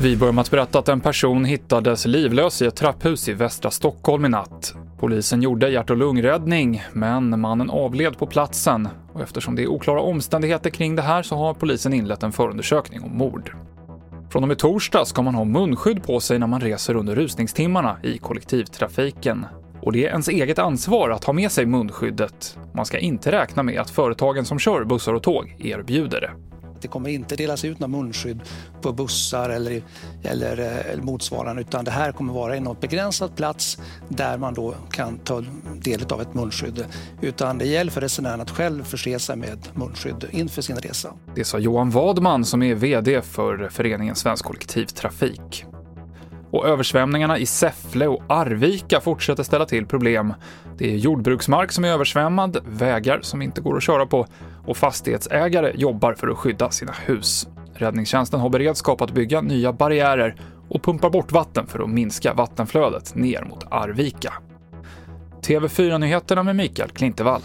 Vi börjar med att berätta att en person hittades livlös i ett trapphus i västra Stockholm i natt. Polisen gjorde hjärt och lungräddning, men mannen avled på platsen. Och eftersom det är oklara omständigheter kring det här så har polisen inlett en förundersökning om mord. Från och med torsdag ska man ha munskydd på sig när man reser under rusningstimmarna i kollektivtrafiken. Och det är ens eget ansvar att ha med sig munskyddet. Man ska inte räkna med att företagen som kör bussar och tåg erbjuder det. Det kommer inte delas ut några munskydd på bussar eller, eller, eller eh, motsvarande utan det här kommer vara i något begränsad plats där man då kan ta del av ett munskydd. Utan det gäller för resenären att själv förse sig med munskydd inför sin resa. Det sa Johan Wadman som är VD för föreningen Svensk Kollektivtrafik. Och översvämningarna i Säffle och Arvika fortsätter ställa till problem. Det är jordbruksmark som är översvämmad, vägar som inte går att köra på och fastighetsägare jobbar för att skydda sina hus. Räddningstjänsten har beredskap att bygga nya barriärer och pumpar bort vatten för att minska vattenflödet ner mot Arvika. TV4-nyheterna med Mikael Klintevall.